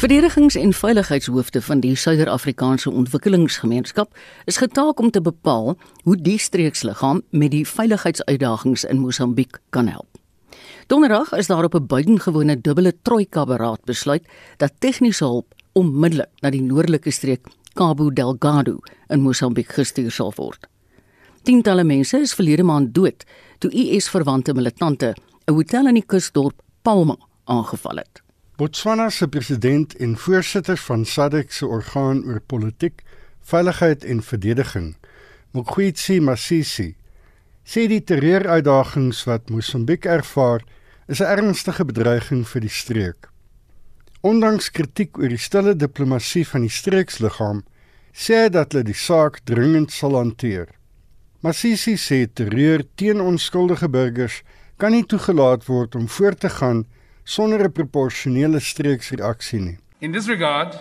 Verdedigings- en veiligheidshoofde van die Suider-Afrikaanse Ontwikkelingsgemeenskap is getaak om te bepaal hoe die streeksliggaam met die veiligheidsuitdagings in Mosambiek kan help. Donderdag is daar op 'n buitengewone dubbele trojka-beraad besluit dat tegniese hulp onmiddellik na die noordelike streek Cabo Delgado in Mosambiek gestuur sal word. Tientalle mense is verlede maand dood toe IS-verwante militante 'n hotel in die kusdorp Palma aangeval het. Botswana se president en voorsitter van SADC se orgaan oor politiek, veiligheid en verdediging, Mokgweetsi Masisi, sê die terreuruitdagings wat Mosambiek ervaar, is 'n ernstige bedreiging vir die streek. Ondanks kritiek oor die stille diplomatie van die streeksliggaam, sê hy dat hulle die saak dringend sal hanteer. Masisi sê terreur teen onskuldige burgers kan nie toegelaat word om voort te gaan sonder 'n proporsionele streeksreaksie nie. In this regard,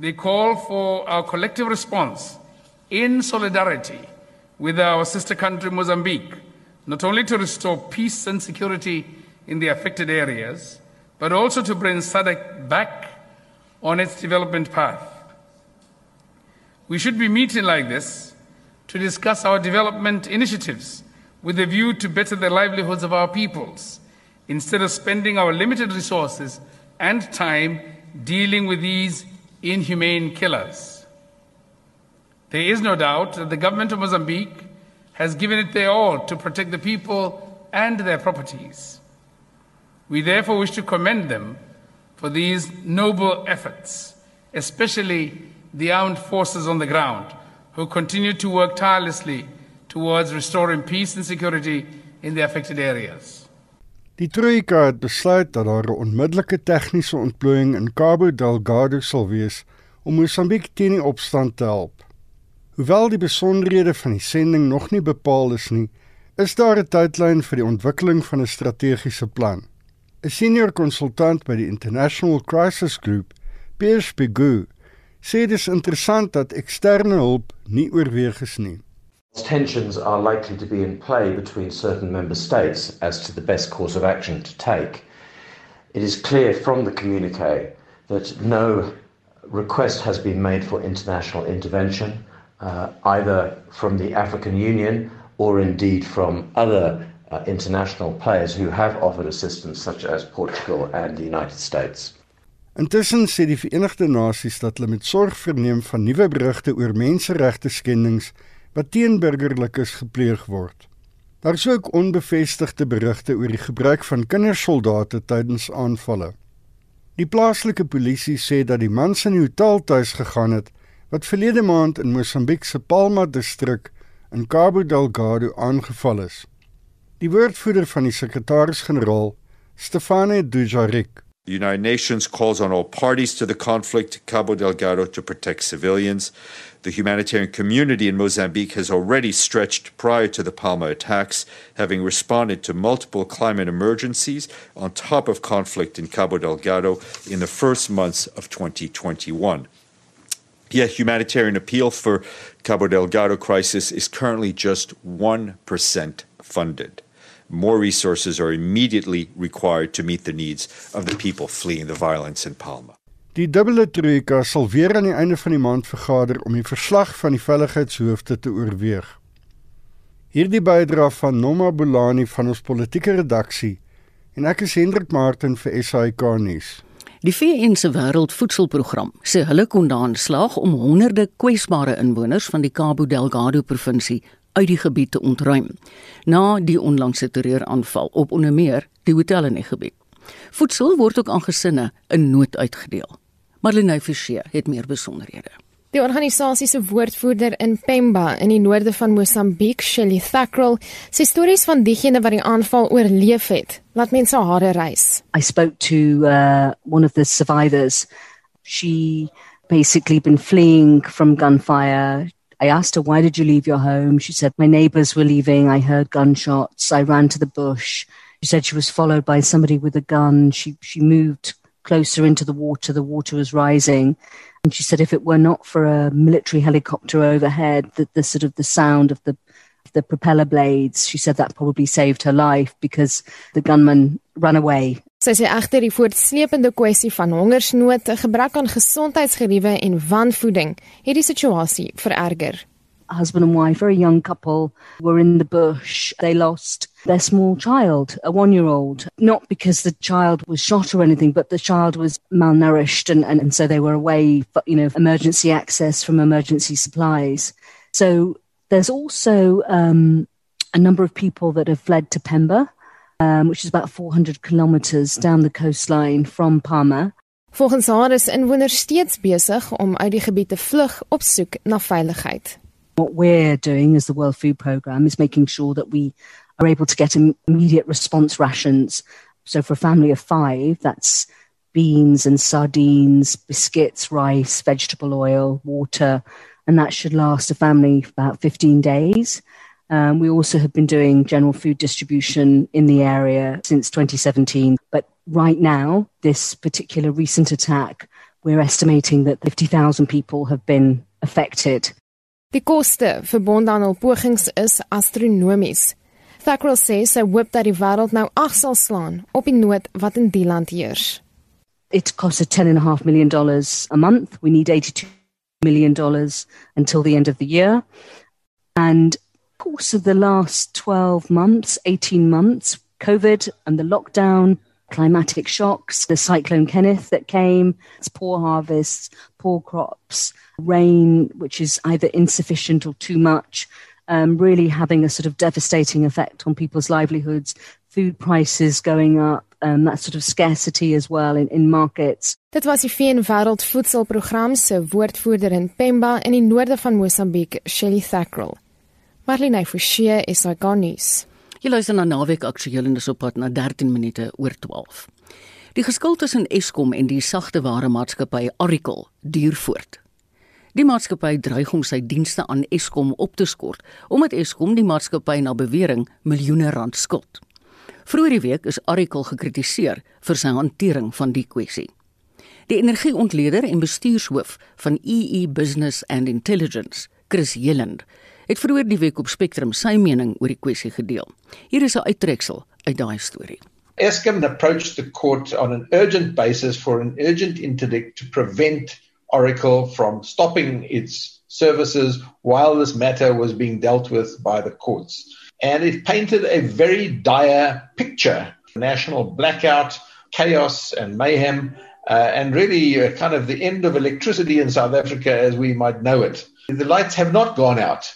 they call for our collective response in solidarity with our sister country Mozambique, not only to restore peace and security in the affected areas, but also to bring SADC back on its development path. We should be meeting like this to discuss our development initiatives with a view to better the livelihoods of our peoples instead of spending our limited resources and time dealing with these inhumane killers. There is no doubt that the government of Mozambique has given it their all to protect the people and their properties. We therefore wish to commend them for these noble efforts, especially the armed forces on the ground, who continue to work tirelessly towards restoring peace and security in the affected areas. Die Troika het besluit dat daar 'n onmiddellike tegniese ontplooiing in Cabo Delgado sal wees om Mosambiek teen die opstand te help. Hoewel die besonderhede van die sending nog nie bepaal is nie, is daar 'n tydlyn vir die ontwikkeling van 'n strategiese plan. 'n Senior konsultant by die International Crisis Group, Piers Pegu, sê dit is interessant dat eksterne hulp nie oorweeg is nie. Tensions are likely to be in play between certain member states as to the best course of action to take. It is clear from the communique that no request has been made for international intervention, uh, either from the African Union or indeed from other uh, international players who have offered assistance, such as Portugal and the United States. Intussen sê die Verenigde Nasies dat hulle met sorg verneem van nuwe berigte oor menseregte skendings wat teen burgerlikes gepleeg word. Daar is ook onbevestigde berigte oor die gebruik van kindersoldate tydens aanvalle. Die plaaslike polisie sê dat die man in die hotel tuis gegaan het wat verlede maand in Mosambiek se Palma distrik in Cabo Delgado aangeval is. Die woordvoerder van die sekretaris-generaal, Stefane Dujarric, The United Nations calls on all parties to the conflict, Cabo Delgado, to protect civilians. The humanitarian community in Mozambique has already stretched prior to the Palma attacks, having responded to multiple climate emergencies on top of conflict in Cabo Delgado in the first months of 2021. Yet, humanitarian appeal for Cabo Delgado crisis is currently just 1% funded. More resources are immediately required to meet the needs of the people fleeing the violence in Palma. Die dubbele trojka sal weer aan die einde van die maand vergader om die verslag van die veiligheidshoofde te oorweeg. Hierdie bydra van Noma Bolani van ons politieke redaksie en ek is Hendrik Martin vir SAK nuus. Die VN se Wêreldvoedselprogram sê hulle kon daarin slaag om honderde kwesbare inwoners van die Cabo Delgado provinsie uit die gebied te ontruim na die onlangse terreuraanval op onder meer die hotel in die gebied. Voedsel word ook aan gesinne in nood uitgedeel. Marlene Forsie het meer besonderhede. Die organisasie se woordvoerder in Pemba in die noorde van Mosambiek, Shelly Thackrell, sê stories van diegene wat die aanval oorleef het, laat mense hare rys. I spoke to uh, one of the survivors. She basically been fleeing from gunfire. I asked her, Why did you leave your home? She said, My neighbors were leaving. I heard gunshots. I ran to the bush. She said she was followed by somebody with a gun. She, she moved closer into the water. The water was rising. And she said, if it were not for a military helicopter overhead, that the sort of the sound of the the propeller blades, she said that probably saved her life because the gunman ran away. Sy sê egter die voortsleepende kwessie van hongersnood, gebrek aan gesondheidsgeriewe en wanvoeding het die situasie vererger. husband and wife, very young couple, were in the bush. They lost their small child, a one year old, not because the child was shot or anything, but the child was malnourished. And, and, and so they were away, for, you know, emergency access from emergency supplies. So there's also um, a number of people that have fled to Pemba, um, which is about 400 kilometers down the coastline from Palma. Volgens haar is inwoners steeds besig om uit die gebied te vlug op soek na veiligheid. What we're doing as the World Food Programme is making sure that we are able to get immediate response rations. So for a family of five, that's beans and sardines, biscuits, rice, vegetable oil, water, and that should last a family about 15 days. Um, we also have been doing general food distribution in the area since 2017. But right now, this particular recent attack, we're estimating that 50,000 people have been affected. Die koste verbonde aan hul pogings is astronomies. Thackrell sê sy hoop dat die wêreld nou ag sal slaan op die nood wat in die land heers. It costs ten and a half million dollars a month. We need eighty-two million dollars until the end of the year, and course of the last twelve months, eighteen months, COVID and the lockdown, climatic shocks, the cyclone Kenneth that came, poor harvests, poor crops, rain, which is either insufficient or too much, um, really having a sort of devastating effect on people's livelihoods, food prices going up, um, that sort of scarcity as well in, in markets. Dit was die VN Wêreldvoedselprogram se woordvoerder in Pemba in die noorde van Mosambiek, Shelly Thackrell. Marlene Forsie is hy nuus. Jy luister na Naweek Aktueel en dis op pad na 13 minute oor 12. Die geskil tussen Eskom en die sagte ware maatskappy Oracle duur voort. Die maatskappy dreig om sy dienste aan Eskom op te skort omdat Eskom die maatskappy na bewering miljoene rand skuld. Vroeger die week is Oracle gekritiseer vir sy hantering van die kwessie. Die energieontleder en bestuurshoof van EE Business and Intelligence, Chris Jelland, het vroeër die week op Spectrum sy mening oor die kwessie gedeel. Hier is 'n uittreksel uit daai storie. Eskom approached the court on an urgent basis for an urgent interdict to prevent Oracle from stopping its services while this matter was being dealt with by the courts. And it painted a very dire picture national blackout, chaos, and mayhem, uh, and really uh, kind of the end of electricity in South Africa as we might know it. The lights have not gone out.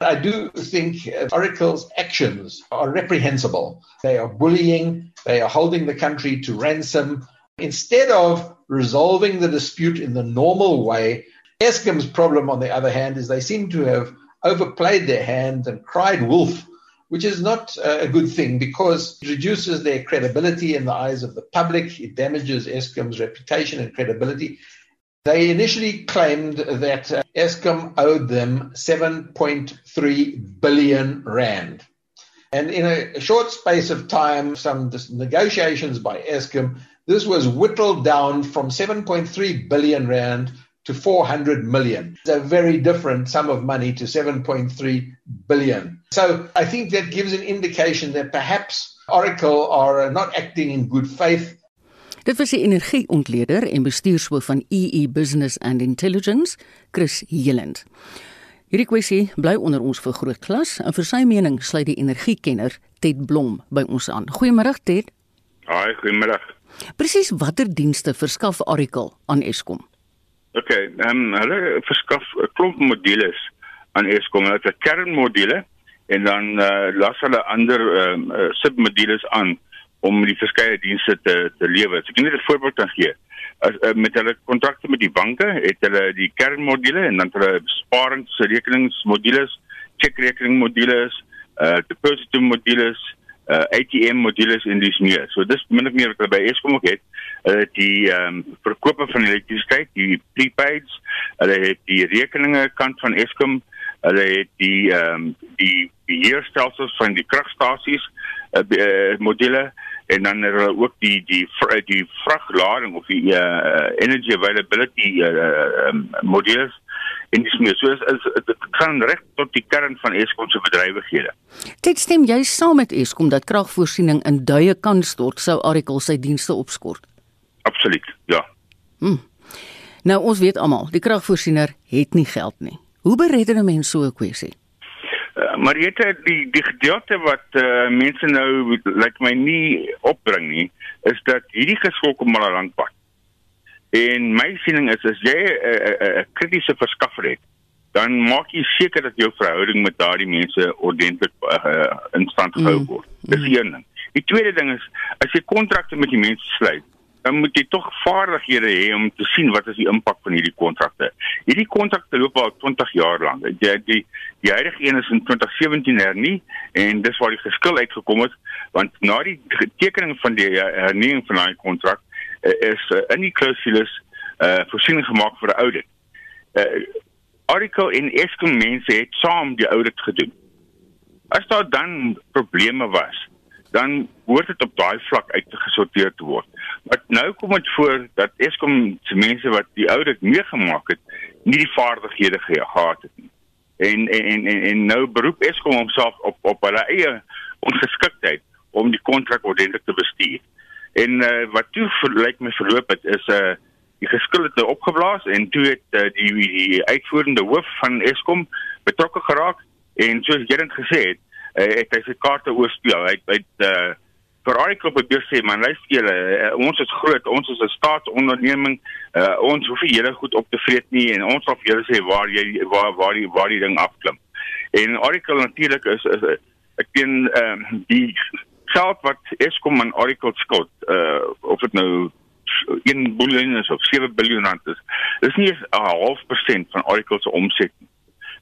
I do think uh, Oracle's actions are reprehensible. They are bullying, they are holding the country to ransom. Instead of resolving the dispute in the normal way, Eskom's problem, on the other hand, is they seem to have overplayed their hand and cried wolf, which is not uh, a good thing because it reduces their credibility in the eyes of the public. It damages Eskom's reputation and credibility. They initially claimed that uh, Eskom owed them 7.3 billion rand. And in a short space of time, some negotiations by Eskom, this was whittled down from 7.3 billion rand to 400 million. It's a very different sum of money to 7.3 billion. So I think that gives an indication that perhaps Oracle are not acting in good faith Dit was die energieontleder en bestuurshoof van EE Business and Intelligence, Chris Heland. Hierdie kwessie bly onder ons vir groot klas en vir sy mening sluit die energiekenner Ted Blom by ons aan. Goeiemôre Ted. Haai, goeiemôre. Presies watter dienste verskaf Oracle aan Eskom? OK, ehm um, hulle verskaf 'n klomp modules aan Eskom. Hulle het kernmodules en dan uh, las hulle ander um, uh, submodules aan om die verskeie dienste te te lewer. So ek kan net 'n voorbeeld kan gee. As uh, met hulle kontrakte met die banke het hulle die kernmodules en dan hulle sparingsrekeningsmodules, checkrekeningmodules, uh deposit modules, uh ATM modules en dis meer. So dis min of meer wat hulle by Eskom ook het. Het die ehm um, verkope van elektrisiteit, die prepaids, hulle het die rekeninge kant van Eskom, hulle het die ehm um, die beheerstelsels van die kragstasies uh, uh module en dan er ook die die die vraglading of die uh, energy availability uh, um, modules en dis meer. So is, is dit gaan reg tot die kern van Eskom se bedrywighede. Dit stem jy saam met Eskom dat kragvoorsiening in duie kan stort sou Oracle sy dienste opskort. Absoluut. Ja. Hm. Nou ons weet almal, die kragvoorsiener het nie geld nie. Hoe bered 'n mens so 'n kwessie? Uh, maar jy het die die gedeelte wat uh, mense nou lyk like my nie opbring nie, is dat hierdie geskok om al 'n lang pad. En my siening is as jy 'n uh, uh, uh, kritiese verskaffer het, dan maak jy seker dat jou verhouding met daardie mense ordentlik uh, in stand gehou mm, word. Mm. Dis een ding. Die tweede ding is as jy kontrakte met die mense sluit, dan moet jy tog vaardighede hê om te sien wat is die impak van hierdie kontrakte. Hierdie kontrakte loop al 20 jaar lank. Die die die huidige een is in 2017 hernie en dis waar die geskil uitgekom het want na die tekening van die hernuwing van daai kontrak uh, is uh, in die klausules uh voorsiening gemaak vir 'n audit. Uh Oracle en Eskom mense het saam die audit gedoen. As daar dan probleme was, dan word dit op daai vlak uitgesorteer te word. Maar nou kom dit voor dat Eskom se mense wat die audit meegemaak het, nie die vaardighede gehad het nie. En en en en nou beroep Eskom homself op op hulle eie ongeskiktheid om die kontrak ordentlik te bestuur. En uh, wat toe lyk my verloop het is 'n uh, die geskil het nou opgeblaas en toe het uh, die die uitvoerende hoof van Eskom betrokke geraak en soos dit gesê het uh, het hy sy kaarte oorspeel. Hy het uh, vir Oracle probeer sê man, luister julle, uh, ons is groot, ons is 'n staatsonderneming. Uh, ons hoef nie julle goed op te vreet nie en ons sal vir julle sê waar jy waar waar die waar die ding afklim. En Oracle natuurlik is, is, ek teen ehm uh, die geld wat Eskom aan Oracle skuld, uh of dit nou 1 biljoen is of 7 biljoen rand is. Dis nie 'n half persent van Oracle se omset nie.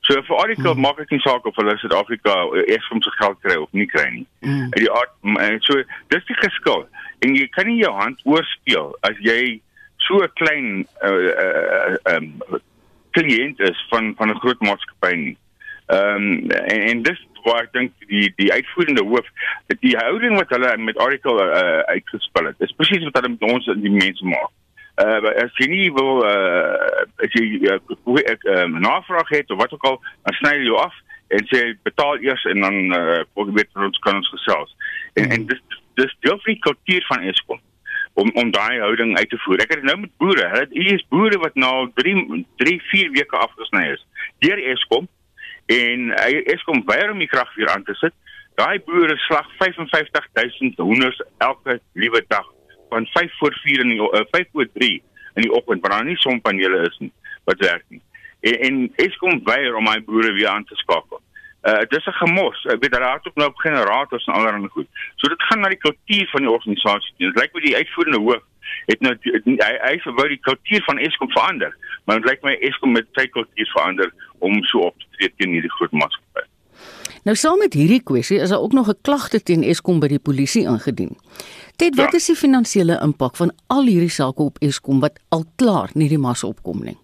So vir Oracle hmm. maak dit nie saak of hulle Suid-Afrika Eskom se geld kry of nie kry nie. Hmm. Die aard, so dis die geskil. En jy kan nie jou hand oorspeel as jy so 'n klein uh uh um kliënt is van van 'n groot maatskappy nie. Ehm um, en, en dis waar ek dink die die uitvoerende hoof die houding wat hulle met Oracle uh, uitgespel het. Dis presies wat hulle met ons die mense maak uh, as jy nie wil uh, as jy uh, um, navraag het of wat ook al dan sny jy jou af en sê betaal eers en dan uh, weet ons kan ons gesels. En en dis dis deel van die kultuur van Eskom om om daai houding uit te voer. Ek het nou met boere. Hulle hier is boere wat nou 3 3 4 weke afgesny is deur Eskom en uh, Eskom weier om die krag weer aan te sit. Daai boere slag 55000 hoenders elke liewe dag van 5 voor 4 in die uh, 5 voor 3 in die oggend waar daar nie sonpanele is nie wat werk nie. En, en Eskom weier om my boere weer aan te skakel. Uh dis 'n gemors. Ek weet daar het ook nou op generators en allerlei goed. So dit gaan na die kultuur van die organisasie. Dit lyk my die uitvoerende hoof het nou hy hy wou die kultuur van Eskom verander, maar dit lyk my Eskom met sy kultuur verander om so op te tree teen hierdie groot maatskappy. Nou saam met hierdie kwessie is daar ook nog 'n klagte teen Eskom by die polisie ingedien. Ted, wat ja. is die finansiële impak van al hierdie sake op Eskom wat al klaar nie die massa opkom nie?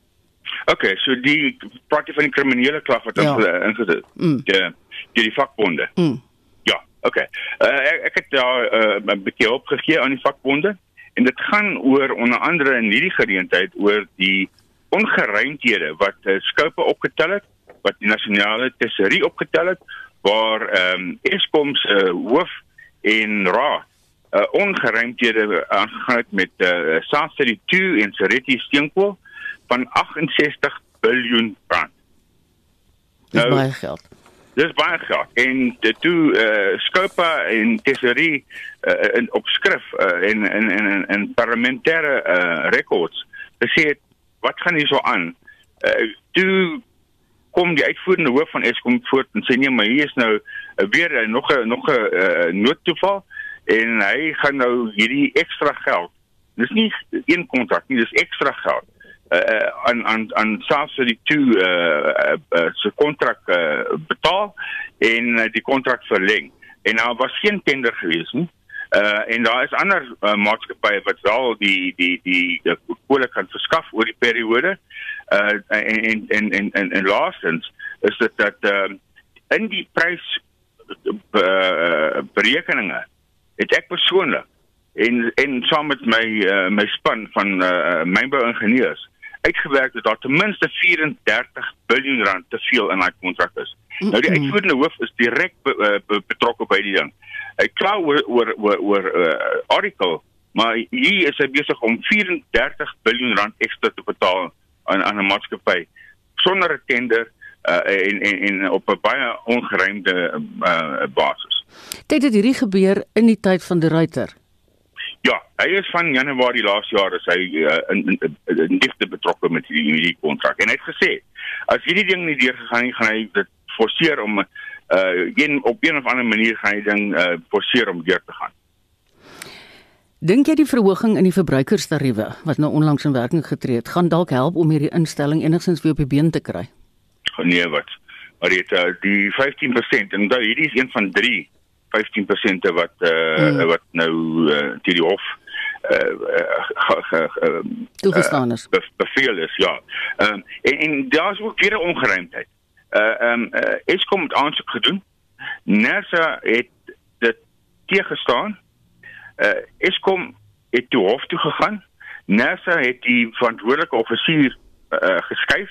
OK, so die praat jy van die kriminele klag wat ja. ingesit. Mm. Ja, die die vakbonde. Mm. Ja, OK. Uh, ek, ek het daar uh, 'n bietjie opgegee aan die vakbonde en dit gaan oor onder andere in hierdie geleentheid oor die ongeruimthede wat uh, skope opgetel het, wat die nasionale tesorie opgetel het waar ehm um, Eskom se uh, hoof en raad uh, ongeruimthede aangegaan het met uh, South City 2 en Sereti Steenkool van 68 biljoen rand. Dis nou, baie geld. Dis baie geld. En dit toe uh, Scopa en Tesorie uh, in opskrif uh, en en en en parlementêre uh, records gesê wat gaan hier so aan? Uh, toe kom die uitvoerende hoof van Eskom voort en sê nee, maar hier is nou uh, weer uh, nog 'n nog 'n uh, noodtoeval en hy gaan nou hierdie ekstra geld. Dis nie een kontrak nie, dis ekstra geld. Uh aan aan aan SARS die twee uh, uh, uh se kontrak uh, betaal en uh, die kontrak verleng. En daar was geen tender gewees nie. Uh en daar is ander uh, maatskappye wat wel die die die die kolle kan verskaf oor die periode. Uh en en en en, en laastens is dit dat uh in die prys uh, berekeninge het ek persoonlik en en saam met my uh, my span van uh, mynbouingenieurs uitgewerk dat daar ten minste 34 miljard rand te veel in daai kontrak is. Nou die uitvoerende hoof is direk be, uh, be, betrokke by die ding. Hy kla oor oor oor, oor uh, Oracle, maar hier is hy besig om 34 miljard rand ekstra te betaal aan aan 'n maatskappy sonder 'n tender uh, en, en en op 'n baie ongeruimde uh, basis. Dit het hierdie gebeur in die tyd van die Ruiter. Ja, hy is van Januarie laas jaar is hy uh, in, in, in, digte betrokke met hierdie hierdie kontrak en hy het gesê as hierdie ding nie deurgegaan nie, gaan hy dit forceer om uh een op een of ander manier gaan hy ding uh forceer om deur te gaan. Dink jy die verhoging in die verbruikerstariewe wat nou onlangs in werking getree het, gaan dalk help om hierdie instelling enigstens weer op die been te kry? Nee, wat? Maar dit uh, die 15% en daai hierdie is een van 3 15% wat uh mm. wat nou uh, teen die hof uh toegestaan is. Uh, beveel is ja. Ehm um, en, en daar's ook weer 'n ongeruimheid. Uh ehm um, uh, Eskom het aansoek gedoen. NERSA het dit teëgestaan. Uh Eskom het toe hof toe gegaan. NERSA het die verantwoordelike offisier uh, geskuif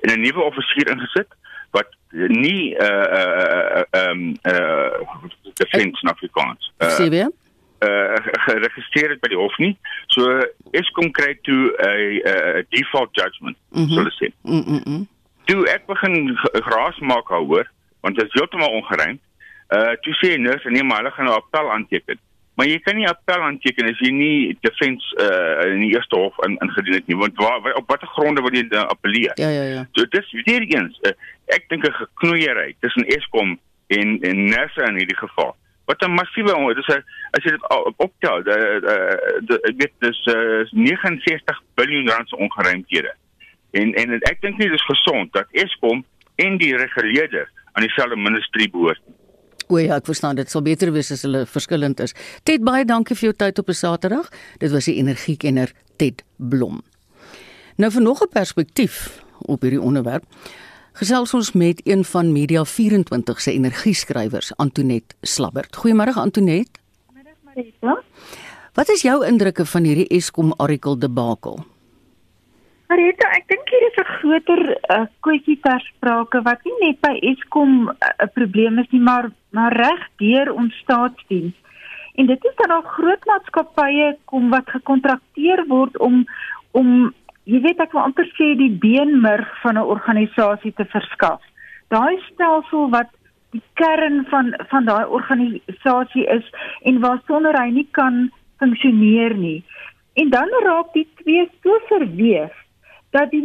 en 'n nuwe offisier ingesit wat nie uh uh ehm uh, uh, defense in Afrikaans. Uh, uh geregistreer het by die hof nie. So Eskom kry toe 'n default judgment, mm -hmm. so hulle sê. Mm -mm. -mm toe ek begin geraas maak daaroor want dit is heeltemal ongeruim. Uh toe sê nurse nee maar hulle gaan 'n nou appel aanteken. Maar jy kan nie appel aanteken as jy nie defense uh in die eerste hof in ingedien het nie want waar op watter gronde wil jy uh, appeleer? Ja ja ja. So dis weer eens uh, ek dink 'n geknoeiery tussen Eskom en en NERSA in hierdie geval. Wat 'n massiewe dis 'n as jy dit optel, ek weet dis uh, 69 miljard rand se ongeruimthede. En en ek dink nie dis gesond dat Eskom en die reguleerder aan dieselfde ministerie behoort nie. O ja, ek verstaan dit sal beter wees as hulle verskillend is. Ted baie dankie vir jou tyd op 'n Saterdag. Dit was die energiekenner Ted Blom. Nou vir nog 'n perspektief op hierdie onderwerp. Gesels ons met een van Media 24 se energieskrywers, Antonet Slabbert. Goeiemôre Antonet. Goeiemôre Marita. Wat is jou indrukke van hierdie Eskom Oracle debakel? Marita, ek dink hier is 'n groter uh, kwessie ter sprake wat nie net by Eskom eh, 'n uh, probleem is nie, maar maar reg deur ons staatsdiens. En dit is dat daar groot maatskappye kom wat gekontrakteer word om om jy weet ek wil amper sê die beenmurg van 'n organisasie te verskaf. Daai stelsel wat die kern van van daai organisasie is en waarsonder hy nie kan funksioneer nie. En dan raak die twee so verweef dat die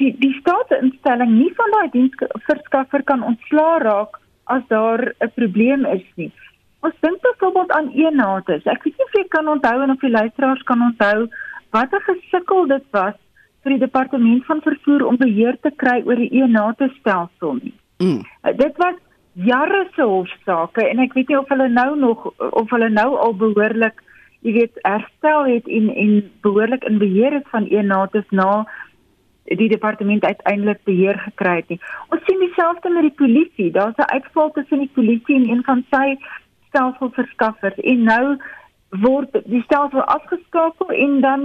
die die staatsinstelling nie van daai diensverskaffer kan ontslaa raak as daar 'n probleem is nie. Ons dink byvoorbeeld aan Eenates. Ek weet nie of jy kan onthou en of die luisteraars kan onthou wat 'n gesukkel dit was vir die departement van vervoer om beheer te kry oor die Eenates stelsel nie. Mm. Dit was jare se hofsaake en ek weet nie of hulle nou nog of hulle nou al behoorlik jy weet herstel het en en behoorlik in beheer is van Eenates na die departement uiteindelik beheer gekry het nie. Ons sien dieselfde met die polisie. Daar's 'n uitval tussen die polisie en een van sy stelselverskaffers en nou word die stelsel afgeskakel en dan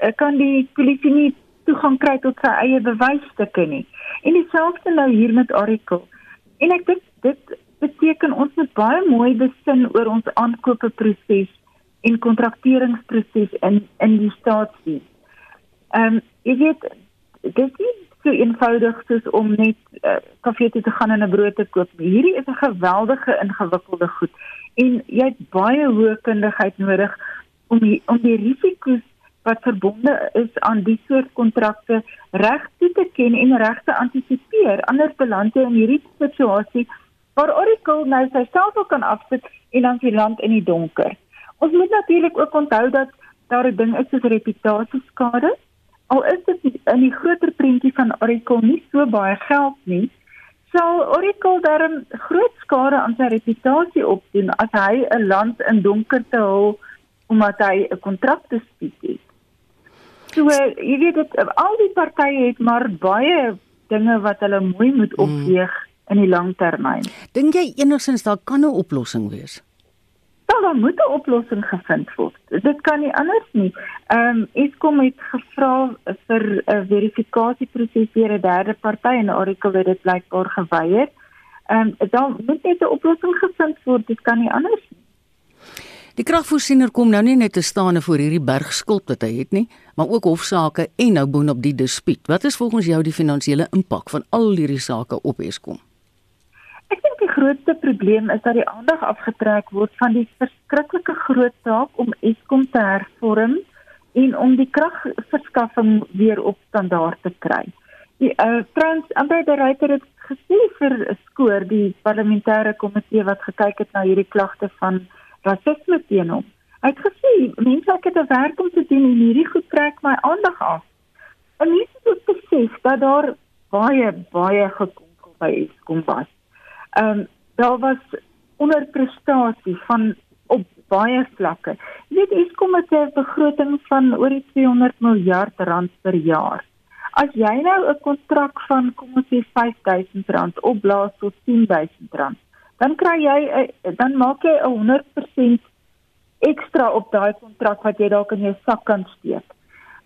uh, kan die polisie nie toegang kry tot sy eie bewysstukke nie. En dieselfde nou hier met Oracle. En ek dink dit beteken ons moet baie mooi besin oor ons aankope proses en kontrakteringsproses in in die staatsdiens. Ehm um, jy weet dit is so eenvoudig soos om net uh, koffie te gaan en 'n brood te koop. Hierdie is 'n geweldige ingewikkelde goed en jy het baie hoë kundigheid nodig om die, om die risiko's wat verbonde is aan die soort kontrakte reg toe te ken en reg te antisipeer. Anders beland jy in hierdie situasie waar Oracle nou sy self kan afsit en dan die land in die donker. Ons moet natuurlik ook onthou dat daar 'n ding is soos reputasieskade al is dit in die groter prentjie van Oracle nie so baie geld nie, sal Oracle darm groot skade aan sy reputasie opdoen as hy 'n land in donker te hou omdat hy 'n kontrak te spiek het. So jy weet dit al die partye het maar baie dinge wat hulle mooi moet opweeg mm. in die lang termyn. Dink jy enigsins daar kan 'n oplossing wees? dan dan moet 'n oplossing gevind word. Dit kan nie anders nie. Ehm um, Eskom het gevra vir 'n verifikasieproses deur 'n derde party en Oracle het dit blykbaar geweier. Ehm um, dan moet net 'n oplossing gevind word. Dit kan nie anders nie. Die kragvoorsiener kom nou nie net te staan voor hierdie berg skuld wat hy het nie, maar ook hofsaake en nou boonop die dispuut. Wat is volgens jou die finansiële impak van al hierdie sake op Eskom? Ek dink die grootste probleem is dat die aandag afgetrek word van die verskriklike groot taak om Eskom te hervorm en om die kragverskaffing weer op standaard te kry. Die uh, Trans Ambassadeur het gesê vir skoor die parlementêre komitee wat gekyk het na hierdie klagte van rasisme teen hom. Hy het gesê mense het 'n werk om te doen en hierdie goed trek my aandag af. En mense moet besef dat daar baie baie gekonkel by Eskom was ehm um, daar was onderprestasie van op baie vlakke. Jy weet Eskom het 'n begroting van oor die 200 miljard rand per jaar. As jy nou 'n kontrak van kom ons sê 5000 rand opblaas tot 10000 rand, dan kry jy dan maak jy 'n 100% ekstra op daai kontrak wat jy dalk in jou sak kan steek.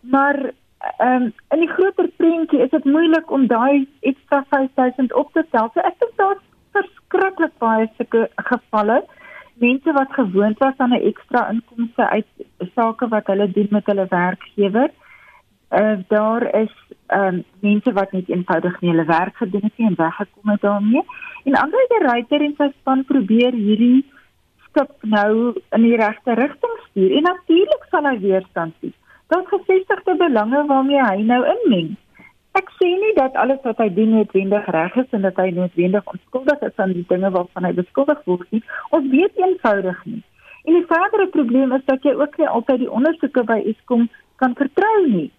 Maar ehm um, in die groter prentjie is dit moeilik om daai ekstra 5000 op te tel. So ek dink daar's verskriklik baie sulke gevalle. Mense wat gewoond was aan 'n ekstra inkomste uit sake wat hulle doen met hulle werkgewer. Uh daar is ehm um, mense wat net eenvoudig nie hulle werk gedoen het nie en weggekom het daarmee. En ander die ryter en sy span probeer hierdie skip nou in die regte rigting stuur. En natuurlik sal hy weerstand sien. Daar's gevestigde belange waarmee hy nou inmeng. Ek sê nie dat alles wat hy doen noodwendig reg is en dat hy noodwendig onskuldig is aan die dinge waarvan hy beskuldig word nie. Ons weet eenvoudig nie. En die verdere probleem is dat jy ook nie altyd die ondersoeke by Eskom kan vertrou nie.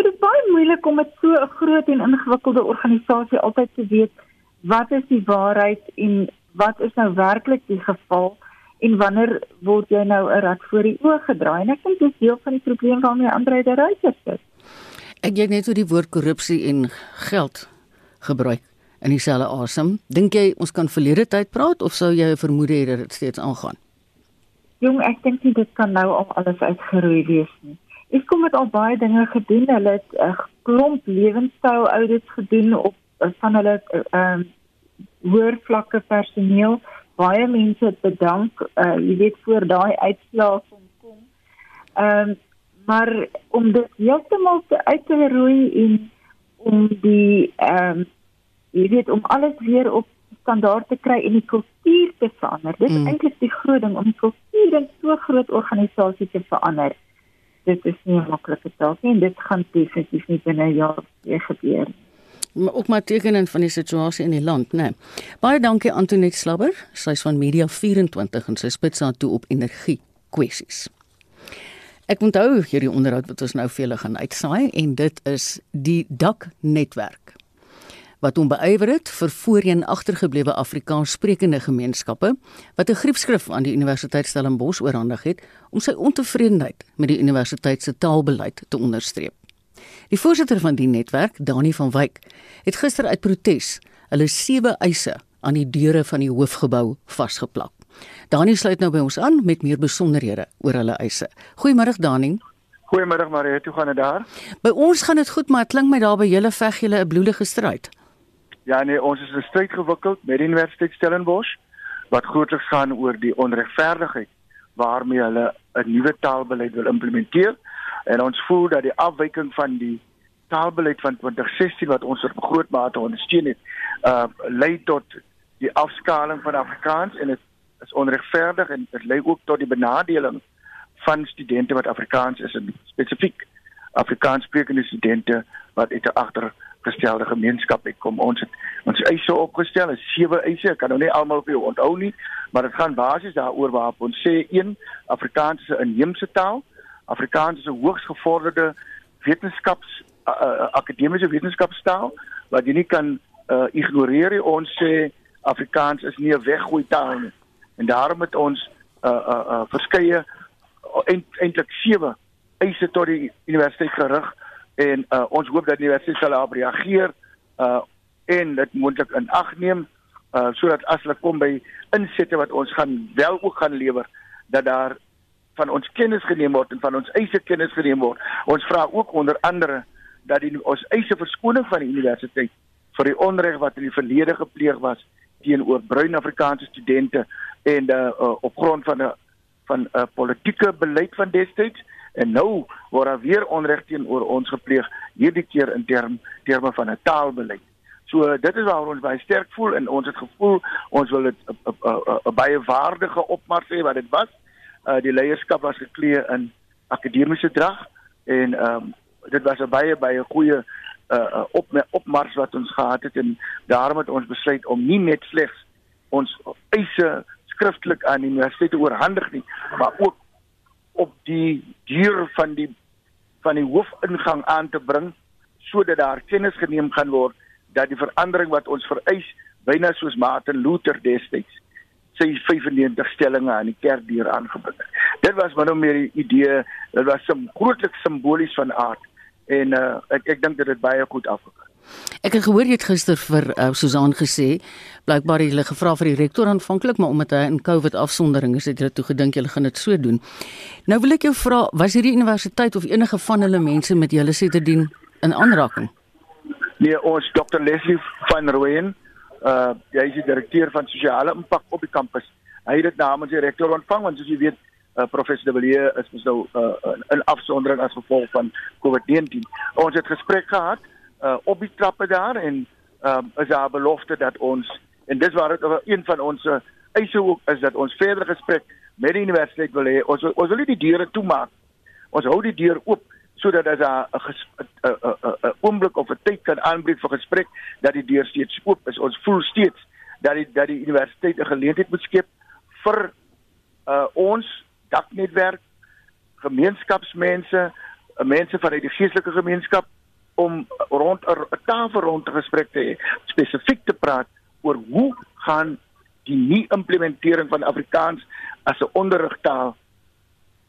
Dit is baie moeilik om met so 'n groot en ingewikkelde organisasie altyd te weet wat is die waarheid en wat is nou werklik die geval en wanneer word jy nou 'n rad voor die oë gedraai? En ek dink dis deel van die probleem waarmee Andre de Ruyter sit. Ek jy net oor die woord korrupsie en geld gebruik in dieselfde asem. Dink jy ons kan verlede tyd praat of sou jy 'n vermoede hê dat dit steeds aangaan? Jong, ek dink dit kan nou al alles uitgeroei wees nie. Ek kom met al baie dinge gedoen. Hulle het 'n klomp lewenstyl audits gedoen op van hulle ehm uh, hoër vlakke personeel. Baie mense het bedank, uh, jy weet voor daai uitslae kom kom. Ehm um, maar om dit heeltemal te uit te roei en om die ehm um, jy weet om alles weer op standaard te kry en die kultuur te verander. Dit is mm. eintlik die groot ding om die kultuur in so 'n groot organisasie te verander. Dit is nie 'n maklike taak nie en dit gaan definitief nie binne 'n jaar weer gebeur nie maar ook maar tekenen van die situasie in die land, né? Nee. Baie dankie Antoinette Slabber, sy's van Media 24 en sy spits aan toe op energie kwessies. Ek onthou hierdie onderhoud wat ons nou vir julle gaan uitsaai en dit is die dak netwerk wat hom beywer het vir voorheen agtergeblewe Afrikaans sprekende gemeenskappe wat 'n griepskrif aan die Universiteit Stellenbosch oorhandig het om sy ontevredenheid met die universiteit se taalbeleid te onderstreep. Die voorsitter van die netwerk, Dani van Wyk, het gister uit protes hulle sewe eise aan die deure van die hoofgebou vasgeplak. Dani sluit nou by ons aan met meer besonderhede oor hulle eise. Goeiemôre Dani. Goeiemôre Marie, hoe gaan dit daar? By ons gaan dit goed, maar dit klink my daar by julle veg julle 'n bloedige stryd. Ja nee, ons is 'n stryd gewikkeld met die Universiteit Stellenbosch wat grootliks gaan oor die onregverdigheid waarmee hulle 'n nuwe taalbeleid wil implementeer. En ons voel dat die afwyking van die taalbeleid van 2016 wat ons op groot mate ondersteun het, uh lei tot die afskaling van Afrikaans en dit is onregverdig en dit lei ook tot die benadeling van studente wat Afrikaans is en spesifiek Afrikaans sprekende studente wat uit 'n agtergestelde gemeenskap uitkom. Ons het ons eise opgestel, is sewe eise. Ek kan nou nie almal vir jou onthou nie, maar dit gaan basies daaroor waar ons sê een Afrikaans is 'n inheemse taal. Afrikaans is 'n hoogs gevorderde wetenskaps uh, uh, akademiese wetenskapstaal wat jy nie kan uh, ignoreer nie. Ons sê Afrikaans is nie 'n weggooi taal nie en daarom het ons uh uh, uh verskeie eintlik sewe eise tot die universiteit gerig en uh ons hoop dat die universiteit sal daarop reageer uh en dit moontlik in ag neem uh sodat as hulle kom by insette wat ons gaan wel ook gaan lewer dat daar van ons kennis geneem word en van ons eise kennis geneem word. Ons vra ook onder andere dat die ons eise verskoning van die universiteit vir die onreg wat in die verlede gepleeg was teenoor bruin Afrikaanse studente en uh, uh, op grond van 'n van 'n politieke beleid van destyds en nou word daar weer onreg teenoor ons gepleeg hierdie keer in term terme van 'n taalbeleid. So dit is waar ons baie sterk voel en ons het gevoel ons wil dit 'n baie waardige opmars hê wat dit was. Uh die leierskap was geklee in akademiese drag en ehm um, dit was 'n baie baie goeie uh op opmars wat ons gehad het en daarom het ons besluit om nie net slegs ons eise skriftelik aan die universiteit oorhandig nie, maar ook op die deur van die van die hoofingang aan te bring sodat daar kennis geneem gaan word dat die verandering wat ons vereis byna soos Martin Luther destyds sy 95 stellings aan die kerkdeur aangebring het. Dit was maar nou meer die idee, dit was 'n grootlik simbolies van aard en uh, ek ek dink dit het baie goed afgekom. Ek het gehoor jy het gister vir uh, Susan gesê, blykbaar het hulle gevra vir die rektor aanvanklik, maar omdat hy in COVID afsondering is, het hulle toe gedink hulle gaan dit so doen. Nou wil ek jou vra, was hierdie universiteit of enige van hulle mense met julle siterdien in aanraking? Nee, ons Dr Leslie van Rooyen, uh hy is die direkteur van sosiale impak op die kampus. Hy het dit namens die rektor ontvang want soos jy weet, uh, professor De Villiers is mos nou uh, in afsondering as gevolg van COVID-19. Ons het gesprek gehad uh, op die trappe daar en um, is daar 'n belofte dat ons en dis waar dit een van ons eise ook is dat ons verdere gesprek met die universiteit wil hê. Ons ons wil nie die deure toemaak. Ons hou die deur oop sodat as daar 'n 'n oomblik of 'n tyd kan aanbreek vir gesprek dat die deur steeds oop is. Ons voel steeds dat die dat die universiteit 'n geleentheid moet skep vir uh, ons daknetwerk gemeenskapsmense, mense van die geestelike gemeenskap om rond 'n tafel rond te gesprek te hê, spesifiek te praat oor hoe gaan die nie implementering van Afrikaans as 'n onderrigtaal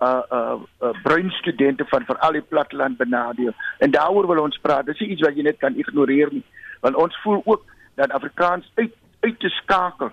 uh uh, uh bruin studente van veral die platteland benadeel. En daaroor wil ons praat. Dis iets wat jy net kan ignoreer nie. Want ons voel ook dat Afrikaans uit uit te skakel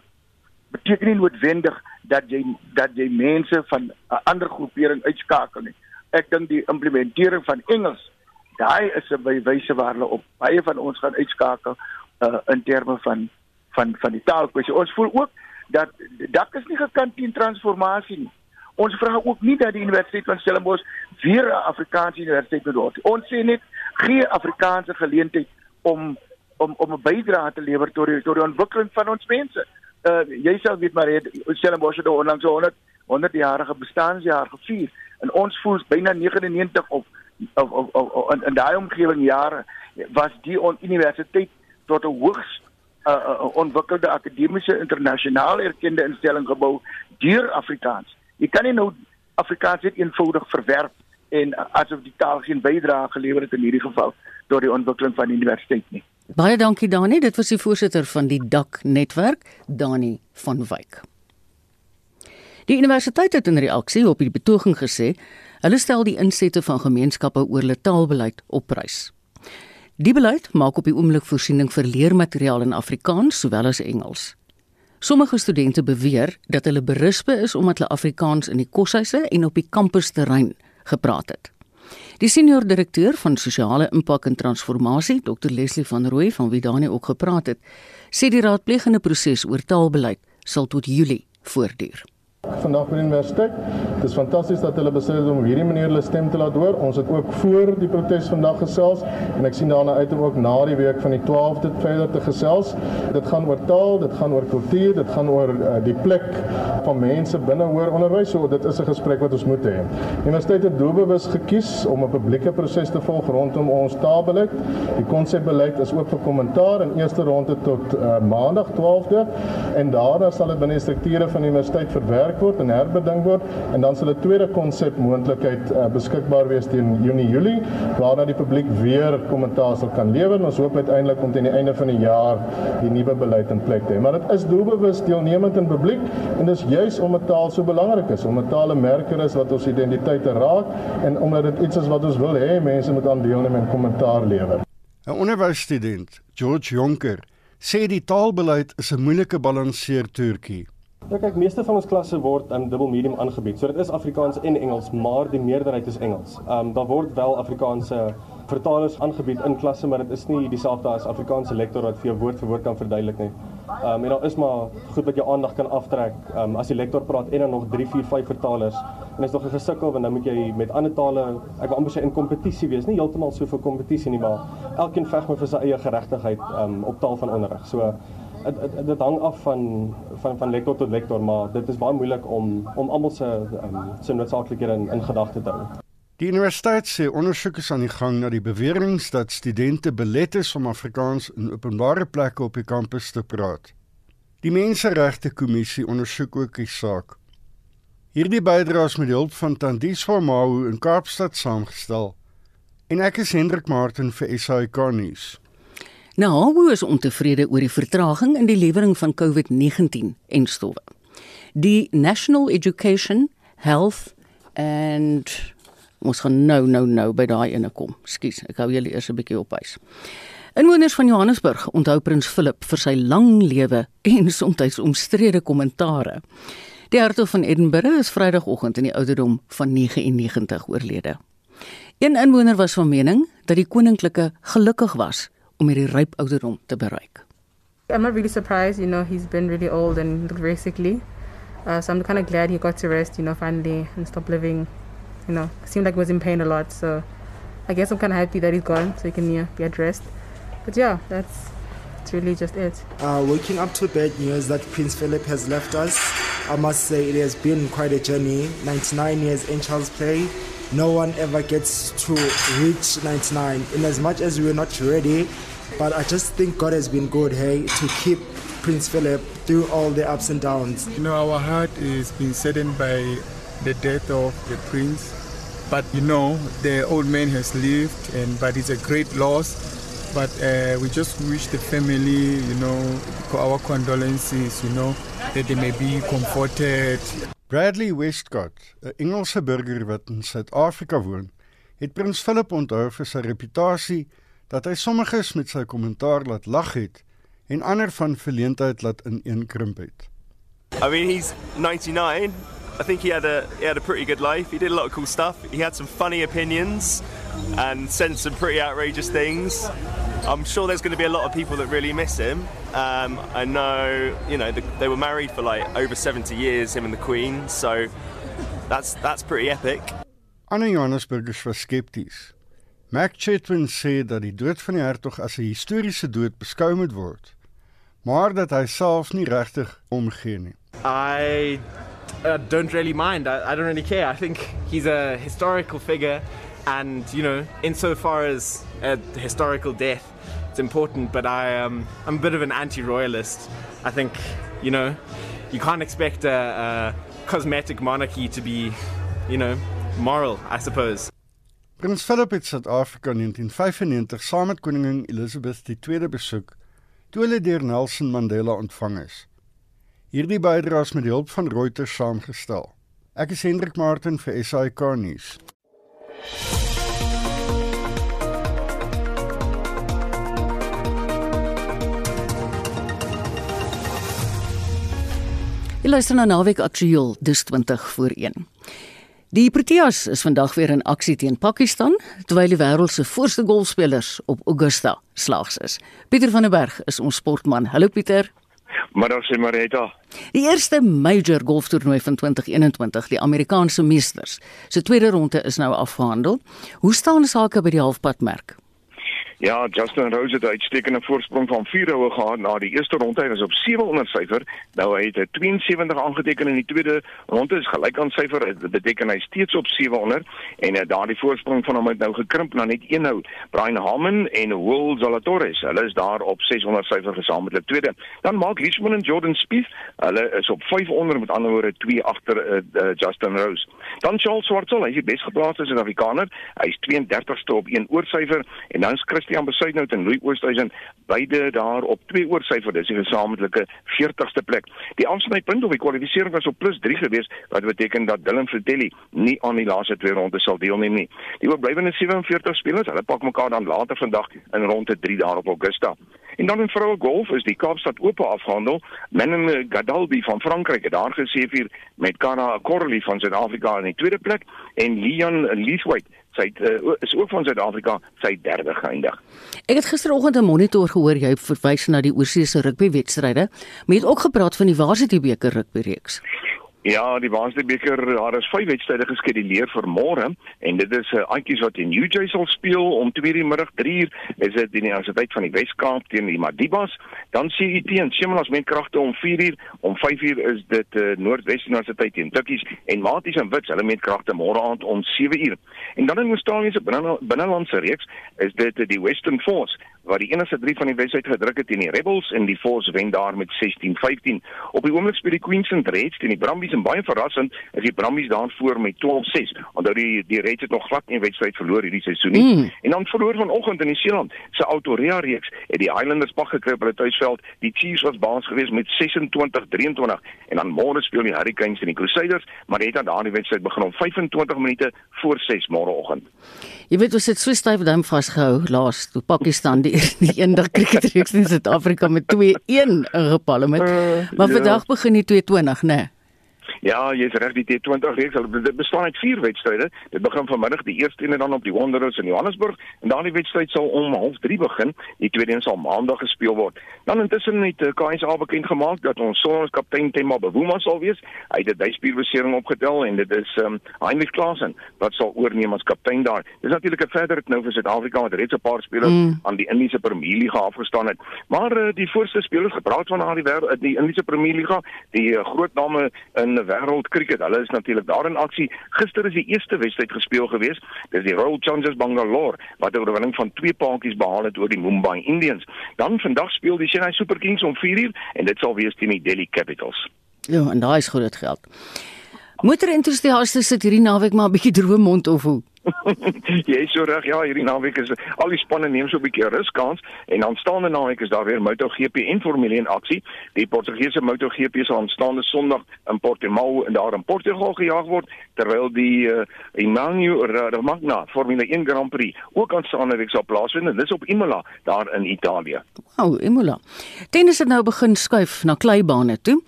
beteken nie noodwendig dat jy dat jy mense van 'n ander groepering uitskakel nie. Ek dink die implementering van Engels daai is 'n bewyse waar hulle op baie van ons gaan uitskakel uh, in terme van van van die taalkwessie. Ons voel ook dat dak is nie gekant teen transformasie nie. Ons vra ook nie dat die Universiteit van Stellenbosch weer 'n Afrikaanse universiteit moet word. Ons sê net gee Afrikaanse geleentheid om om om 'n bydrae te lewer tot die tot die ontwikkeling van ons mense. Uh jy sal weet maar Stellenbosch het onlangs 100 100 jarige bestaanjaar gevier en ons voel byna 99 of of, of, of in, in daai omgewing jare was die universiteit tot 'n hoogs uh, uh, ontwikkelde akademiese internasionaal erkende instelling gebou deur Afrikaans. Jy kan nie nou Afrikaans net eenvoudig verwerp en uh, asof die taal geen bydrae gelewer het in hierdie geval tot die ontwikkeling van die universiteit nie. Baie dankie Dani, dit was die voorsitter van die DAK netwerk, Dani van Wyk. Die universiteit het in reaksie op die betoging gesê Hulle stel die insette van gemeenskappe oor hulle taalbeleid op prys. Die beleid maak op die oomblik voorsiening vir leermateriaal in Afrikaans sowel as Engels. Sommige studente beweer dat hulle berispe is omdat hulle Afrikaans in die koshuise en op die kampusterrein gepraat het. Die senior direkteur van sosiale impak en transformasie, Dr Leslie van Rooi van wie Dani ook gepraat het, sê die raadplegende proses oor taalbeleid sal tot Julie voortduur vandag by die universiteit. Dit is fantasties dat hulle besluit het om hierdie manier hulle stem te laat hoor. Ons het ook voor die protes vandag gesels en ek sien daarna uit om ook na die week van die 12de verder te gesels. Dit gaan oor taal, dit gaan oor kultuur, dit gaan oor uh, die plek van mense binne hoër onderwys. So dit is 'n gesprek wat ons moet hê. Die universiteit het doelbewus gekies om 'n publieke proses te volg rondom ons taalbeleid. Die konsepbeleid is ook vir kommentaar in eerste ronde tot uh, maandag 12de en daarna sal dit binne die strukture van die universiteit verwerk verwerk word en herbedink word en dan sal 'n tweede konsep moontlikheid uh, beskikbaar wees teen Junie Julie waarna die publiek weer kommentaar sal kan lewer. Ons hoop uiteindelik om teen die einde van die jaar die nuwe beleid in plek te hê. Maar dit is doelbewus deelnemend in publiek en dis juis om 'n taal so belangrik is, om 'n taal 'n merker is wat ons identiteite raak en omdat dit iets is wat ons wil hê mense moet aan deelneem en kommentaar lewer. 'n Onderwysstudent, George Jonker, sê die taalbeleid is 'n moeilike balanseertoertjie. Ja kyk, meeste van ons klasse word in dubbel medium aangebied. So dit is Afrikaans en Engels, maar die meerderheid is Engels. Ehm um, daar word wel Afrikaanse vertalers aangebied in klasse, maar dit is nie dieselfde as Afrikaanse lektor wat vir jou woord vir woord kan verduidelik nie. Ehm um, en daar is maar goed wat jou aandag kan aftrek. Ehm um, as die lektor praat en dan nog 3, 4, 5 vertalers. En is nog 'n gesukkel want dan moet jy met ander tale, ek wil amper sê in kompetisie wees, nie heeltemal so vir kompetisie nie, maar elkeen veg maar vir sy eie geregtigheid ehm um, op taal van onderrig. So dit dit hang af van van van lektor tot lektor, maar dit is baie moeilik om om almal se um, se noodsaaklikhede in, in gedagte te hou. Die universiteit sê ondersoeke is aan die gang na die beweringe dat studente belet is om Afrikaans in openbare plekke op die kampus te praat. Die Menseregte Kommissie ondersoek ook die saak. Hierdie bydraes met hulp van Tandis Formau in Kaapstad saamgestel. En ek is Hendrik Martin vir SAK nuus. NAHO is ontevrede oor die vertraging in die lewering van COVID-19 en stowwe. Die National Education Health and Ons gaan nou nou nou by daai ene kom. Skus, ek hou julle eers 'n bietjie op huis. Inwoners van Johannesburg onthou prins Philip vir sy lang lewe en soms omstrede kommentare. Die hertog van Edinburgh is Vrydagoggend in die ouderdom van 99 oorlede. Een inwoner was van mening dat die koninklike gelukkig was om hierdie ryp ouderdom te bereik. I'm not really surprised, you know, he's been really old and looked very sickly. Uh, so I'm kind of glad he got to rest, you know, finally and stop living you know, seemed like he was in pain a lot. So I guess I'm kind of happy that he's gone so he can yeah, be addressed. But yeah, that's, that's really just it. Uh, waking up to bad news that Prince Philip has left us, I must say it has been quite a journey. 99 years in Charles Play. No one ever gets to reach 99. In as much as we're not ready, but I just think God has been good, hey, to keep Prince Philip through all the ups and downs. You know, our heart is being saddened by the death of the prince but you know the old man has lived and but it's a great loss but uh, we just wish the family you know our condolences you know that they may be comforted Bradley Westcott 'n Engelse burger wat in Suid-Afrika woon het prins Philip onthou vir sy reputasie dat hy sommiges met sy kommentaar laat lag het en ander van verleentheid laat ineenkrimp het. I mean he's 99 I think he had a he had a pretty good life. He did a lot of cool stuff. He had some funny opinions and said some pretty outrageous things. I'm sure there's going to be a lot of people that really miss him. Um, I know, you know, the, they were married for like over 70 years, him and the Queen. So that's that's pretty epic. Anne Johannesburgers was skepties. Mac Chetwin sê dat die dood van die hertog as 'n historiese dood beskou moet word, maar dat hy self nie regtig omgee nie. I uh, don't really mind. I, I don't really care. I think he's a historical figure, and you know, insofar as a historical death, it's important. But I, um, I'm a bit of an anti-royalist. I think, you know, you can't expect a, a cosmetic monarchy to be, you know, moral. I suppose. Prins Philip het Suid-Afrika in 1995 saam met koningin Elizabeth II besoek toe hulle deur Nelson Mandela ontvang is. Hierdie bydraes met hulp van Reuters saamgestel. Ek is Hendrik Martin vir SAK nuus. Jy luister na Naweek Aktueel dis 20 voor 1. Die Proteas is vandag weer in aksie teen Pakistan terwyl die wêreld se voorste golfspelers op Augusta slaags is. Pieter van der Berg is ons sportman. Hallo Pieter. Middag sê Marita. Die eerste major golftoernooi van 2021, die Amerikaanse Masters, se tweede ronde is nou afgehandel. Hoe staan sake by die halfpadmerk? Ja, Justin Rose het 'n uitstekende voorsprong van 4 houe gehad na die eerste ronde. Hy was op 700 syfer. Nou hy het 'n 72 aangeteken in die tweede ronde. Is gelyk aan syfer. Dit beteken hy steeds op 700 en uh, daardie voorsprong van hom het nou gekrimp na net een hou. Brian Harmon en Will Zalatoris, hulle is daar op 600 syfer gesamentlik tweede. Dan Mark Leishman en Jordan Spieth, hulle is op 500 met ander woorde 2 agter uh, uh, Justin Rose. Dan Charles Schwartzel, hy is die besgeplaasde Suid-Afrikaner. Hy is 32ste op 1 oorsyfer en dan is Chris Christian Besuidnout en Louis Oosthuizen beide daar op 2 oor syfer dis die gesamentlike 40ste plek. Die afsnypunt of die kwalifikasie was op plus 3 gewees wat beteken dat Dylan Fratelli nie aan die laaste twee rondes sal deelneem nie. Die oorblywende 47 spelers, hulle pak mekaar dan later vandag in ronde 3 daar op Augusta. En dan in vroue golf is die Kaapstad Ope afgehandel. Mennen Gadalbi van Frankryk het daar gesê vir met Kana Corley van Suid-Afrika in die tweede plek en Leon Leithwaite sy uh, is ook van Suid-Afrika sy derde geëindig. Ek het gisteroggend 'n monitor gehoor jy verwys na die oorseese rugbywedstryde, maar jy het ook gepraat van die Varsity beker rugbyreeks. Ja, die Waasdebeker, daar is vyf wedstryde geskeduleer vir môre en dit is 'n uh, Antjies wat in New Jersey sal speel om 2:00 die middag, 3:00 is dit die Universiteit van die Wes-Kaap teen die Madibas, dan CUT en Semelas met kragte om 4:00, om 5:00 is dit uh, Noordwes Universiteit teen Tikkies en Maties en Wits, hulle met kragte môre aand om 7:00. En dan in Australië se binnelandse reeks is dit uh, die Western Force wat die enigste 3 van die wedstryd gedruk het teen die Rebels en die Force wen daar met 16-15. Op die oomblik speel die Queensland Reds teen die Brumbies en baie verrassend is die Brumbies daar voor met 12-6. Onthou die die Reds het nog glad nie 'n wedstryd verloor hierdie seisoen nie. Mm. En dan verloor vanoggend in die Seeland se Autorea reeks het die Highlanders pak gekry op hulle tuisveld. Die Chiefs was baas geweest met 26-23 en dan môre speel die Hurricanes teen die Crusaders, maar het dan daardie wedstryd begin om 25 minute voor 6 môreoggend. Jy weet ons het so styf dam vasgehou laas toe Pakistan die die eendag cricketreeks in Suid-Afrika met 2-1 ingepalle met. Uh, maar ja. vandag begin die 220, né? Nee. Ja, jy's reg die T20 reeks. Dit bestaan uit 4 wedstryde. Dit begin vanmiddag die eerste een en dan op die Wanderers in Johannesburg en dan die wedstryd sal om 0:30 begin. Die tweede een sal maandag gespeel word. Dan intussen het uh, eh, KSA bekend gemaak dat ons sonskaptein Temba Bavuma sal wees. Hy het 'n duispierbesering opgetel en dit is um, Heinrich Klaasen wat sal oorneem as kaptein daar. Dis natuurlik 'n verdere knou vir Suid-Afrika wat reeds 'n paar spelers mm. aan die Indiese Premier League afgestaan het. Maar uh, die voorste spelers gepraat van daardie wêreld die Indiese Premier League, die uh, groot name in wêreld cricket. Hulle is natuurlik daar in aksie. Gister is die eerste wedstryd gespeel gewees. Dis die Royal Challengers Bangalore wat 'n oorwinning van 2 paadjies behaal het oor die Mumbai Indians. Dan vandag speel die Chennai Super Kings om 4uur en dit sal wees teen die Delhi Capitals. Ja, en daai is groot geld. Motorentoesiaste sit hierdie naweek maar 'n bietjie droë mond of hoe? jy is so reg. Ja, hierdie naweek is al die spanne neem so 'n bietjie ruskans en aanstaande naweek is daar weer MotoGP en Formule 1 aksie. Die Portugese MotoGP sal aanstaande Sondag in Portimao en daar in Portugal gejaag word terwyl die uh, Emmanuel Magna Formule 1 Grand Prix ook aanstaande week sal plaasvind en dis op Imola daar in Italië. Wow, Imola. Tennis het nou begin skuif na kleibane toe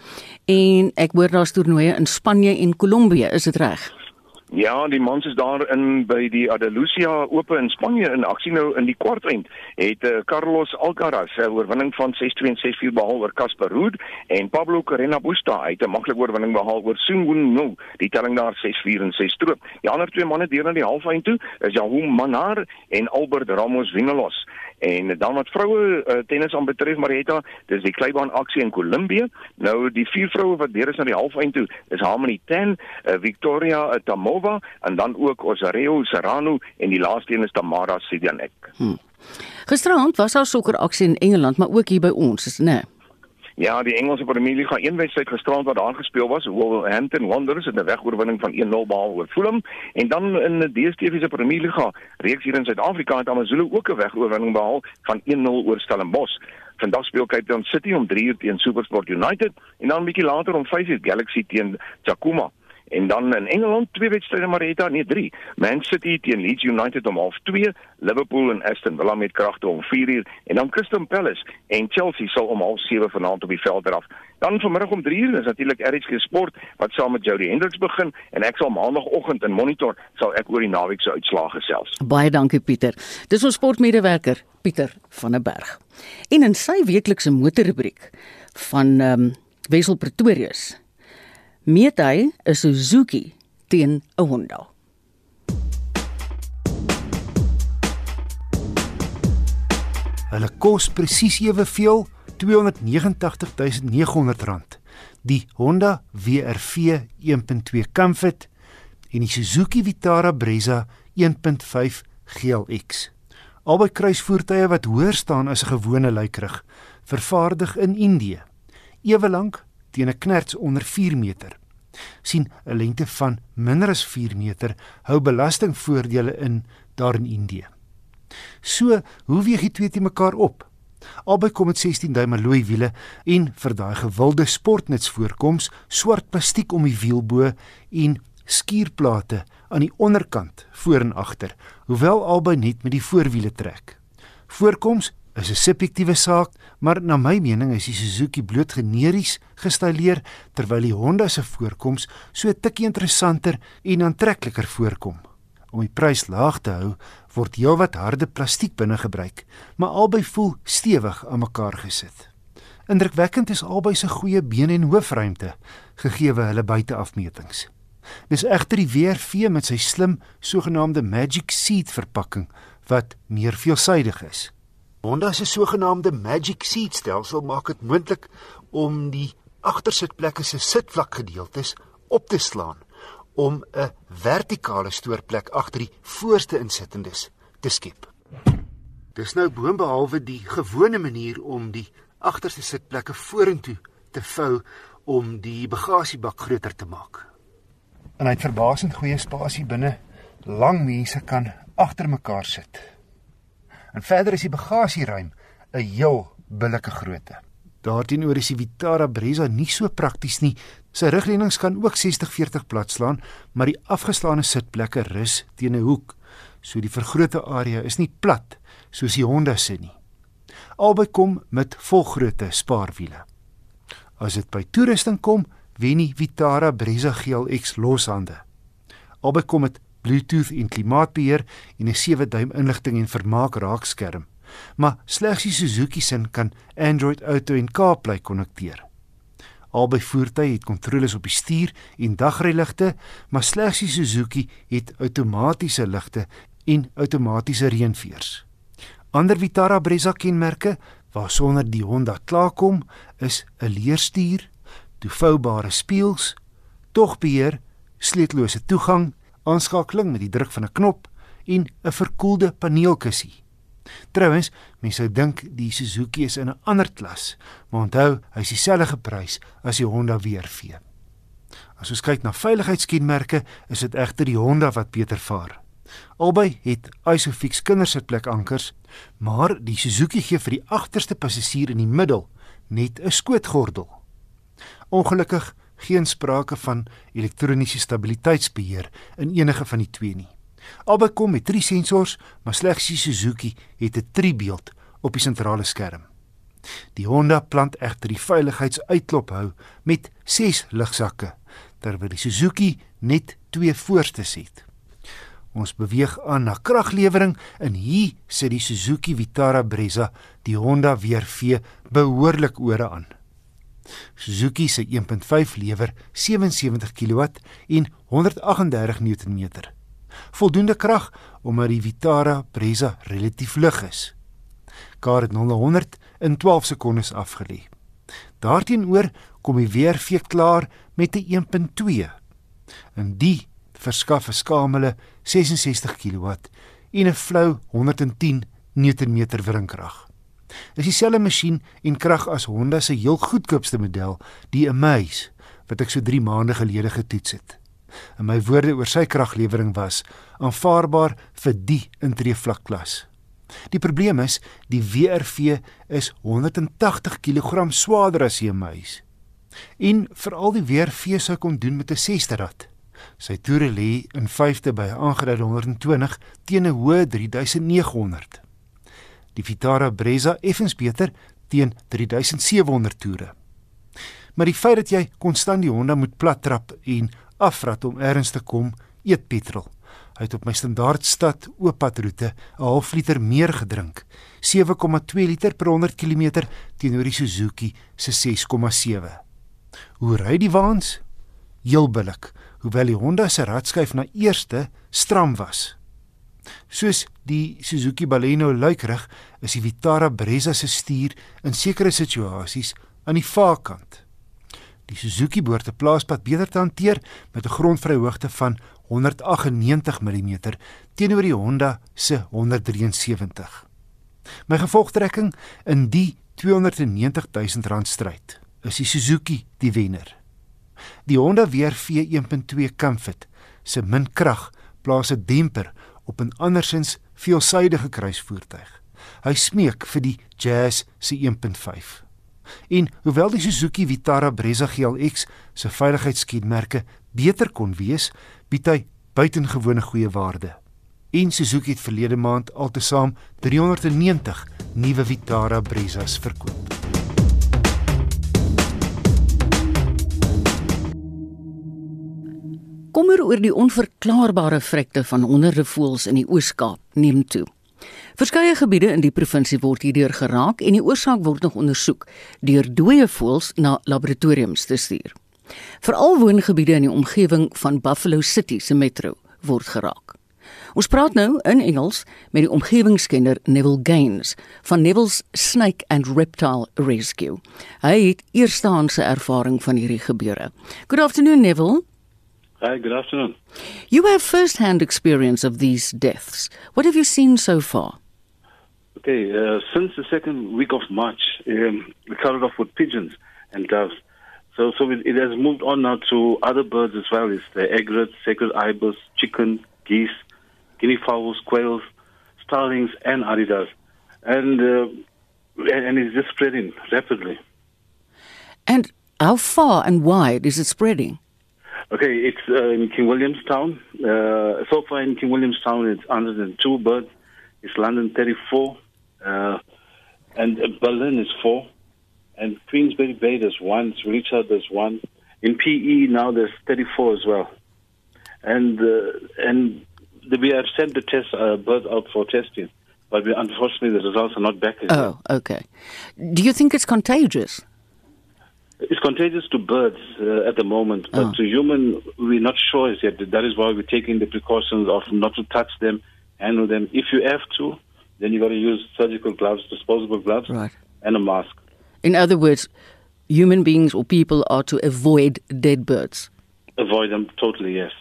en ek hoor daar's toernooie in Spanje en Kolombie, is dit reg? Ja, die mans is daar in by die Andalusia Ope in Spanje in aksie nou in die kwartfinale. Het uh, Carlos Alcaraz sy oorwinning van 6-2 en 6-4 behaal oor Casper Ruud en Pablo Carreño Busta het 'n maklike oorwinning behaal oor Sung Woo No. Die telling daar 6-4 en 6 stroop. Die ander twee manne deur na die halffinale toe is Jahom Manar en Albert Ramos Vinolos. En dan wat vroue uh, tennis aan betref Marietta, dis die kleibaan aksie in Kolumbie. Nou die vier vroue wat deur is na die halfeind toe, is Harmony Ten, uh, Victoria uh, Tamova en dan ook Osareo Serrano en die laaste een is Tamara Sidianek. Hmm. Gisterand was daar sokkeraksie in Engeland, maar ook hier by ons, is né? Nee. Ja, die Engelse Premier gaan een wedstryd gisterand wat daar gespeel was, Wolverhampton Wanderers het 'n wegoorwinning van 1-0 behaal oor Fulham en dan in die DStv se Premier League reeks hier in Suid-Afrika het AmaZulu ook 'n wegoorwinning behaal van 1-0 oor Stellenbosch. Vandag speel Cape Town City om 3:00 teen SuperSport United en dan 'n bietjie later om 5:00 Galaxy teen Chakuma. En dan in Engeland twee wedstryde maar het daar nie drie. Man City teen Leeds United om 0:30, Liverpool en Aston Villa met kragte om 4:00 en dan Crystal Palace en Chelsea sal om 0:30 vanaand op die veld draf. Dan vanmiddag om 3:00 is natuurlik RSG Sport wat saam met Jody Hendricks begin en ek sal maandagooggend in Monitor sal ek oor die naweek se uitslae gesels. Baie dankie Pieter. Dis ons sportmedewerker Pieter van der Berg. En in sy weeklikse motorrubriek van ehm um, Wesel Pretorius meet hy 'n Suzuki teen 'n Honda. Hulle kos presies eweveel, R280900. Die Honda WRV 1.2 Comfort en die Suzuki Vitara Brezza 1.5 GLX. Albei kruisvoertuie wat hoër staan as 'n gewone luikrig, vervaardig in Indië. Ewe lank teen 'n knerts onder 4 meter. sien 'n lengte van minder as 4 meter hou belastingvoordele in daar in Indië. So, hoe weeg die twee te mekaar op? Albei kom met 16 duim alloy wiele en vir daai gewilde sportnuts voorkoms swart plastiek om die wielbo en skuurplate aan die onderkant voor en agter, hoewel albei net met die voorwiele trek. Voorkoms is 'n subjektiewe saak, maar na my mening is die Suzuki bloot generies gestileer terwyl die Honda se voorkoms so 'n tikkie interessanter en aantrekliker voorkom. Om die prys laag te hou, word heelwat harde plastiek binne gebruik, maar albei voel stewig aan mekaar gesit. Indrukwekkend is albei se goeie been en hoofruimte gegee hulle buiteafmetings. Dis egter die WRV met sy slim sogenaamde Magic Seat verpakking wat meer veelsidig is. Honda se sogenaamde Magic Seat stelsel maak dit moontlik om die agtersitplekke se sitvlakgedeeltes op te slaan om 'n vertikale stoorplek agter die voorste insittendes te skep. Dis nou boonbehalwe die gewone manier om die agterste sitplekke vorentoe te vou om die bagasiebak groter te maak. En hy het verbasend goeie spasie binne. Lang mense kan agter mekaar sit. En verder is die bagasieruim 'n heel billike grootte. Daarteenoor is die Vitara Brezza nie so prakties nie. Sy rugleunings kan ook 60-40 plat slaan, maar die afgeslaane sitplekke rus teen 'n hoek. So die vergrote area is nie plat soos die Honda se nie. Albei kom met volgrootte spaarwiele. As dit by toerusting kom, wen die Vitara Brezza GLX loshande. Albei kom met Bluetooth en klimaatbeheer en 'n 7 duim inligting en vermaak raakskerm. Maar slegs die Suzuki se kan Android Auto en CarPlay konnekteer. Albei voertuie het kontroles op die stuur en dagryligte, maar slegs die Suzuki het outomatiese ligte en outomatiese reënveers. Ander Vitara Brezza kenmerke waarsonder die Honda klaarkom is 'n leerstuur, toevoubare spieëls, togbeheer, sleutellose toegang aanskakeling met die druk van 'n knop en 'n verkoelde paneelkussie. Trouwens, mense sou dink die Suzuki is in 'n ander klas, maar onthou, hy is dieselfde geprys as die Honda WRV. As ons kyk na veiligheidskenmerke, is dit egter die Honda wat beter vaar. Albei het Isofix kindersitplek ankers, maar die Suzuki gee vir die agterste passasier in die middel net 'n skootgordel. Ongelukkig geen sprake van elektroniese stabiliteitsbeheer in enige van die twee nie. Albei kom met drie sensors, maar slegs die Suzuki het 'n driebeeld op die sentrale skerm. Die Honda plant egter die veiligheidsuitklop hou met 6 ligsakke, terwyl die Suzuki net 2 voorstes het. Ons beweeg aan na kraglewering en hier sit die Suzuki Vitara Brezza die Honda WRV behoorlik ore aan. Suzuki se 1.5 lewer 77 kW en 138 Nm. Voldoende krag omdat die Vitara Brezza relatief lig is. Kar het 0-100 in 12 sekondes afgelê. Daarteenoor kom die WRV klaar met 'n 1.2. En die verskaf 'n skamele 66 kW en 'n flou 110 Nm wringkrag. Dis dieselfde masjien en krag as Honda se heel goedkoopste model, die Amaze, wat ek so 3 maande gelede getoets het. En my woorde oor sy kraglewering was aanvaarbaar vir die intree vlak klas. Die probleem is, die WRV is 180 kg swaarder as die Amaze. En veral die WRV sou kon doen met 'n 6de rad. Sy toere lê in 5de by aangeduide 120 teen 'n hoë 3900 die Vitara Brezza effens beter teen 3700 toere. Maar die feit dat jy konstant die Honda moet plat trap en afrat om ergens te kom, eet petrol. Hy het op my standaard stad ooppadroete 'n half liter meer gedrink, 7,2 liter per 100 km teenoor die Suzuki se 6,7. Hoe ry die waans? Heel billik, hoewel die Honda se radskyf na eerste stram was. Soos die Suzuki Baleno luikrig, is die Vitara Brezza se stuur in sekere situasies aan die vaarkant. Die Suzuki behoort 'n plaaspad beter te hanteer met 'n grondvryhoogte van 198 mm teenoor die Honda se 173. My gevolgtrekking in die 290 000 rand stryd is die Suzuki die wenner. Die Honda WRV 1.2 Comfort se min krag plaas 'n demper op 'n andersins veelsidige kruisvoertuig. Hy smeek vir die Jazz se 1.5. En hoewel die Suzuki Vitara Brezza GLX se veiligheidskenmerke beter kon wees, bied hy buitengewone goeie waarde. en Suzuki het verlede maand altesaam 390 nuwe Vitara Brezas verkoop. Kommer oor die onverklaarbare vrekte van honderde voëls in die Oos-Kaap neem toe. Verskeie gebiede in die provinsie word hierdeur geraak en die oorsaak word nog ondersoek deur dooie voëls na laboratoriums te stuur. Veral woongebiede in die omgewing van Buffalo City se metro word geraak. Ons praat nou in Engels met die omgewingskenner Neville Gaines van Neville's Snake and Reptile Rescue. Hy het eerstehandse ervaring van hierdie gebeure. Good afternoon Neville. Hi, good afternoon. You have first-hand experience of these deaths. What have you seen so far? Okay, uh, since the second week of March, um, we started off with pigeons and doves. So, so it, it, has moved on now to other birds as well. It's the egret, sacred ibis, chicken, geese, guinea fowls, quails, starlings, and aridas, and uh, and it's just spreading rapidly. And how far and wide is it spreading? Okay, it's uh, in King Williamstown. Uh, so far in King Williamstown, it's 102 birds. It's London 34, uh, and Berlin is four, and Queensbury Bay there's one. Richard there's one. In PE now there's 34 as well, and uh, and we have sent the test uh, birds out for testing, but we, unfortunately the results are not back. Yet. Oh, okay. Do you think it's contagious? It's contagious to birds uh, at the moment, but Oh. to human, we're not sure as yet. That is why we're taking the precautions of not to touch them, handle them. If you have to, then you've got to use surgical gloves, disposable gloves, Right. and a mask. In other words, human beings or people are to avoid dead birds. Avoid them totally. Yes.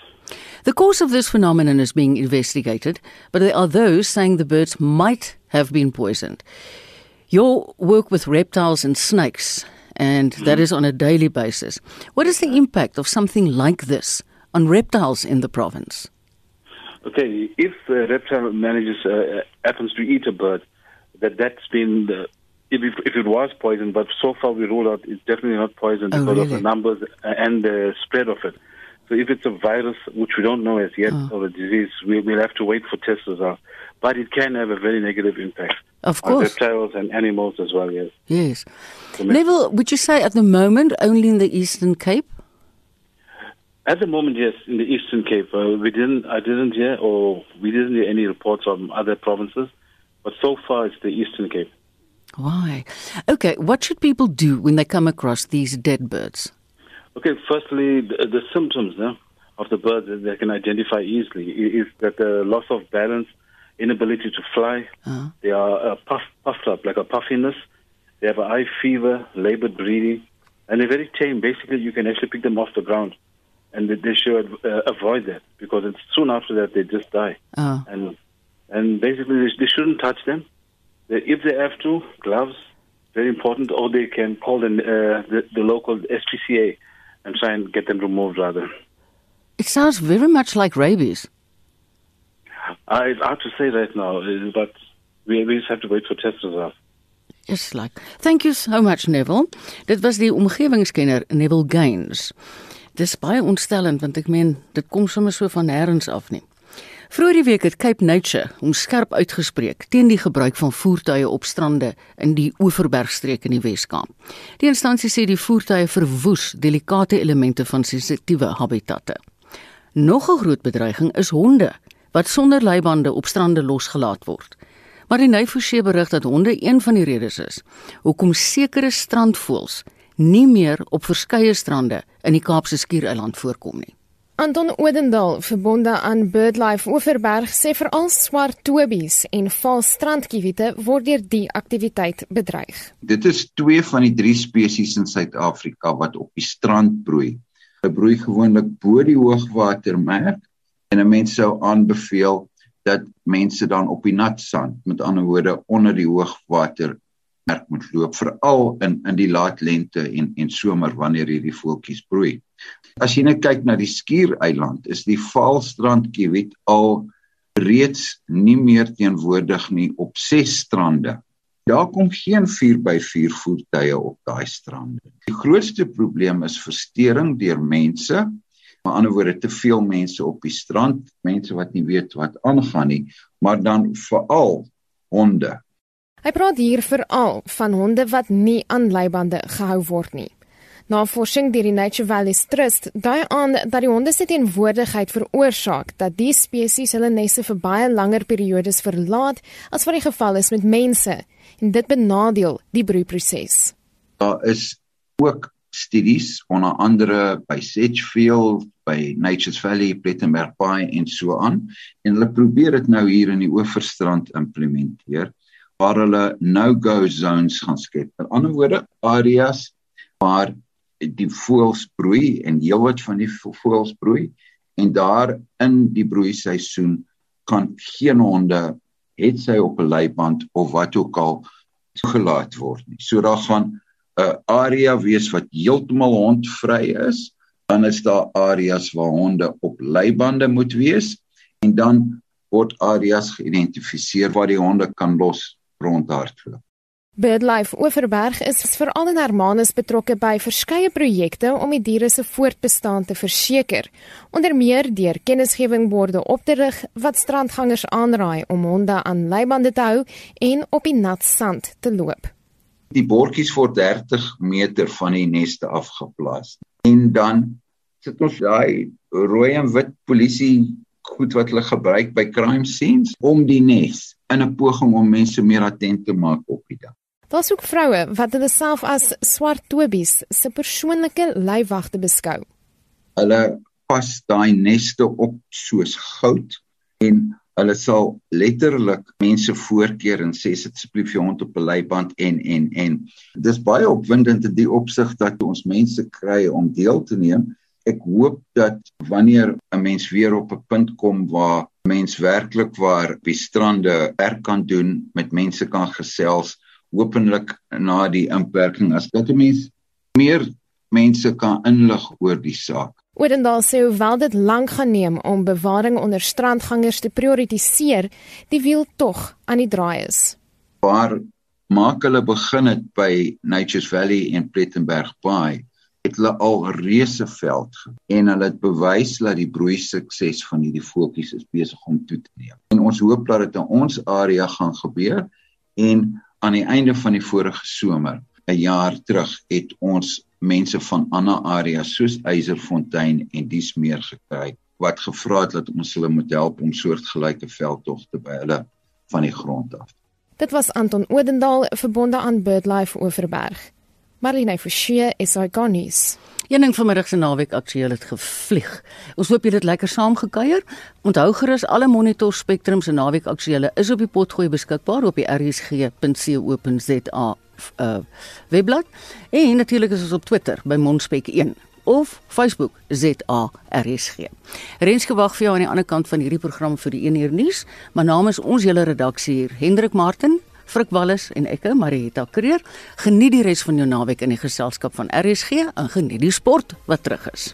The cause of this phenomenon is being investigated, but there are those saying the birds might have been poisoned. Your work with reptiles and snakes, and that is on a daily basis. What is the impact of something like this on reptiles in the province? Okay, if a reptile manages uh, happens to eat a bird, that that's been the, if it, if it was poison, but so far we rule out it's definitely not poison Oh, because of the numbers and the spread of it. So if it's a virus, which we don't know as yet, Oh. or a disease, we, we'll have to wait for test results. But it can have a very negative impact Of on course. reptiles and animals as well. Yes. Yes. Neville, would you say at the moment only in the Eastern Cape? At the moment, yes, in the Eastern Cape, uh, we didn't. I didn't hear, or we didn't hear any reports from other provinces. But so far, it's the Eastern Cape. Why? Okay, what should people do when they come across these dead birds? Okay, firstly, the, the symptoms eh, of the birds that they can identify easily is that the loss of balance, inability to fly, Uh, they are uh, puff, puffed up, like a puffiness, they have a high fever, labored breathing, and they're very tame. Basically, you can actually pick them off the ground, and they, they should uh, avoid that because it's soon after that they just die. uh, And and basically, they, they shouldn't touch them. They, if they have to, gloves, very important, or they can call the, uh, the, the local SPCA and try and get them removed rather. it sounds very much like rabies. Uh, it's hard to say right now, uh, but we, we just have to wait for test results. Just like. Thank you so much Neville. Dit was die omgewingskenner Neville Gaines. Dis baie ontstellend want ek meen dit kom sommer so van nêrens af nie. Vroeger die week het Cape Nature hom skerp uitgespreek teen die gebruik van voertuie op strande in die Oeverbergstreek in die Wes-Kaap. Die instansie sê die voertuie verwoes delikate elemente van sensitiewe habitatte. Nog 'n groot bedreiging is honde wat sonder leibande op strande losgelaat word. Maar die Nufusee berig dat honde een van die redes is hoekom sekere strandvoëls nie meer op verskeie strande in die Kaapse Skiereiland voorkom nie. Anton Odendaal, verbonde aan BirdLife Oeverberg, sê veral swart tobies en vals strandkiewiete word deur die aktiwiteit bedreig. Dit is twee van die drie spesies in Suid-Afrika wat op die strand broei. Hulle broei gewoonlik bo die hoogwatermerk en 'n mens sou aanbeveel dat mense dan op die nat sand, met ander woorde onder die hoogwatermerk moet loop, veral in in die laat lente en en somer wanneer hierdie voeltjies broei. As jy net kyk na die Skiereiland, is die valstrandkiewiet al reeds nie meer teenwoordig nie op 6 strande. Daar kom geen 4x4 voertuie op daai strande. Die grootste probleem is verstoring deur mense Met ander woorde, te veel mense op die strand, mense wat nie weet wat aangaan nie, maar dan veral honde. Hy praat hier veral van honde wat nie aan leibande gehou word nie. Navorsing deur die Nature Valleys Trust dui aan dat die honde se teenwoordigheid veroorsaak dat die spesies hulle nesse vir baie langer periodes verlaat as wat die geval is met mense en dit benadeel die broeiproses. Daar is ook studies onder andere by Sedgefield, by Nature's Valley, Plettenberg Bay en so aan en hulle probeer dit nou hier in die Oeverstrand implementeer waar hulle no-go zones gaan skep. In ander woorde, areas waar die voëls broei en heelwat van die voëls broei en daar in die broeiseisoen kan geen honde het sy op 'n leiband of wat ook al toegelaat word nie. So daar gaan 'n area wees wat heeltemal hondvry is, dan is daar areas waar honde op leibande moet wees en dan word areas geïdentifiseer waar die honde kan los rondhardloop. BirdLife Oeverberg is veral in Hermanus betrokke by verskeie projekte om die diere se voortbestaan te verseker, onder meer deur kennisgewingborde op te rig wat strandgangers aanraai om honde aan leibande te hou en op die nat sand te loop. Die bordjies word 30 meter van die neste afgeplaas. En dan sit ons daai rooi en wit polisie goed wat hulle gebruik by crime scenes om die nes in 'n poging om mense meer attent te maak op die dag. Daar's ook vroue wat hulle self as swart tobies se persoonlike leiwagte beskou. Hulle pas daai neste op soos goud en hulle sal letterlik mense voorkeer en sê sit asseblief jou hond op 'n leiband en en en dis baie opwindend in die opsig dat ons mense kry om deel te neem. Ek hoop dat wanneer 'n mens weer op 'n punt kom waar mens werklik waar op die strande werk kan doen, met mense kan gesels, hopelik na die inperking as dat 'n mens meer mense kan inlig oor die saak. Oudendal sê hoewel dit lank gaan neem om bewaring onder strandgangers te prioritiseer, die wiel tog aan die draai is. Waar maak hulle begin het by Nature's Valley en Plettenberg Bay het hulle al reuse veld en hulle het bewys dat die broei sukses van hierdie voeltjies is besig om toe te neem. En ons hoop dat dit in ons area gaan gebeur en aan die einde van die vorige somer, 'n jaar terug, het ons mense van ander areas soos Eyserfontein en dies meer gekry wat gevra het dat ons hulle moet help om soortgelyke veldtogte by hulle van die grond af. Dit was Anton Odendaal verbonde aan BirdLife Oeverberg. Marlene Forsie is ikonies. Een ding vanmiddag se naweek aktueel het gevlieg. Ons hoop julle het lekker saam gekuier. Onthou gerus alle Monitor Spectrum se naweek aktuele is op die potgooi beskikbaar op die rsg.co.za uh, webblad. En natuurlik is ons op Twitter by Monspek1 of Facebook ZARSG. Renske wag vir jou aan die ander kant van hierdie program vir die 1 uur nuus, maar namens ons hele redaksie hier, Hendrik Martin, Frik Wallis en ek, Marieta Kreer, geniet die res van jou naweek in die geselskap van RSG en geniet die sport wat terug is.